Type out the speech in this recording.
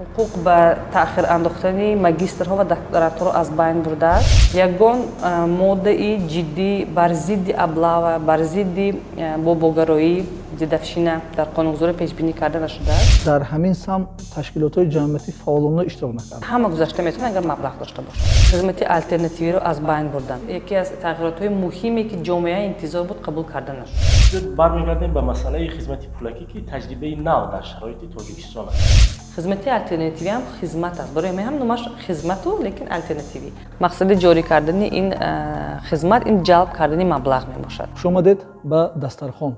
ҳуқуқ ба таъхир андохтани магистрҳо ва докторантҳоро аз байн бурдааст. Ягон моддаи ҷиддӣ бар зидди аблава бар зидди бобогароӣ дидafshina дар қонунгузорӣ пешбинӣ карда нашудааст дар ҳамин сам ташкилотҳои ҷамъиятӣ фаъолона иштирок накард ҳама гузашта метавон агар маблағ дошта бошад хизмати алтернативиро аз байн бурдан яке аз тағйиротҳои муҳиме ки ҷомеа интизор буд қабул карда нашуд. Бармегардем ба масъалаи хизмати пулакӣ ки таҷрибаи нав дар шароити тоҷикистон аст. Хизмати алтернативиам хизмат аст. Барои ҳам номаш хизмату лекин алтернативӣ. Мақсади ҷорӣ кардани ин хизмат ин ҷалб кардани маблағ мебошад. Хушомадед ба дастархон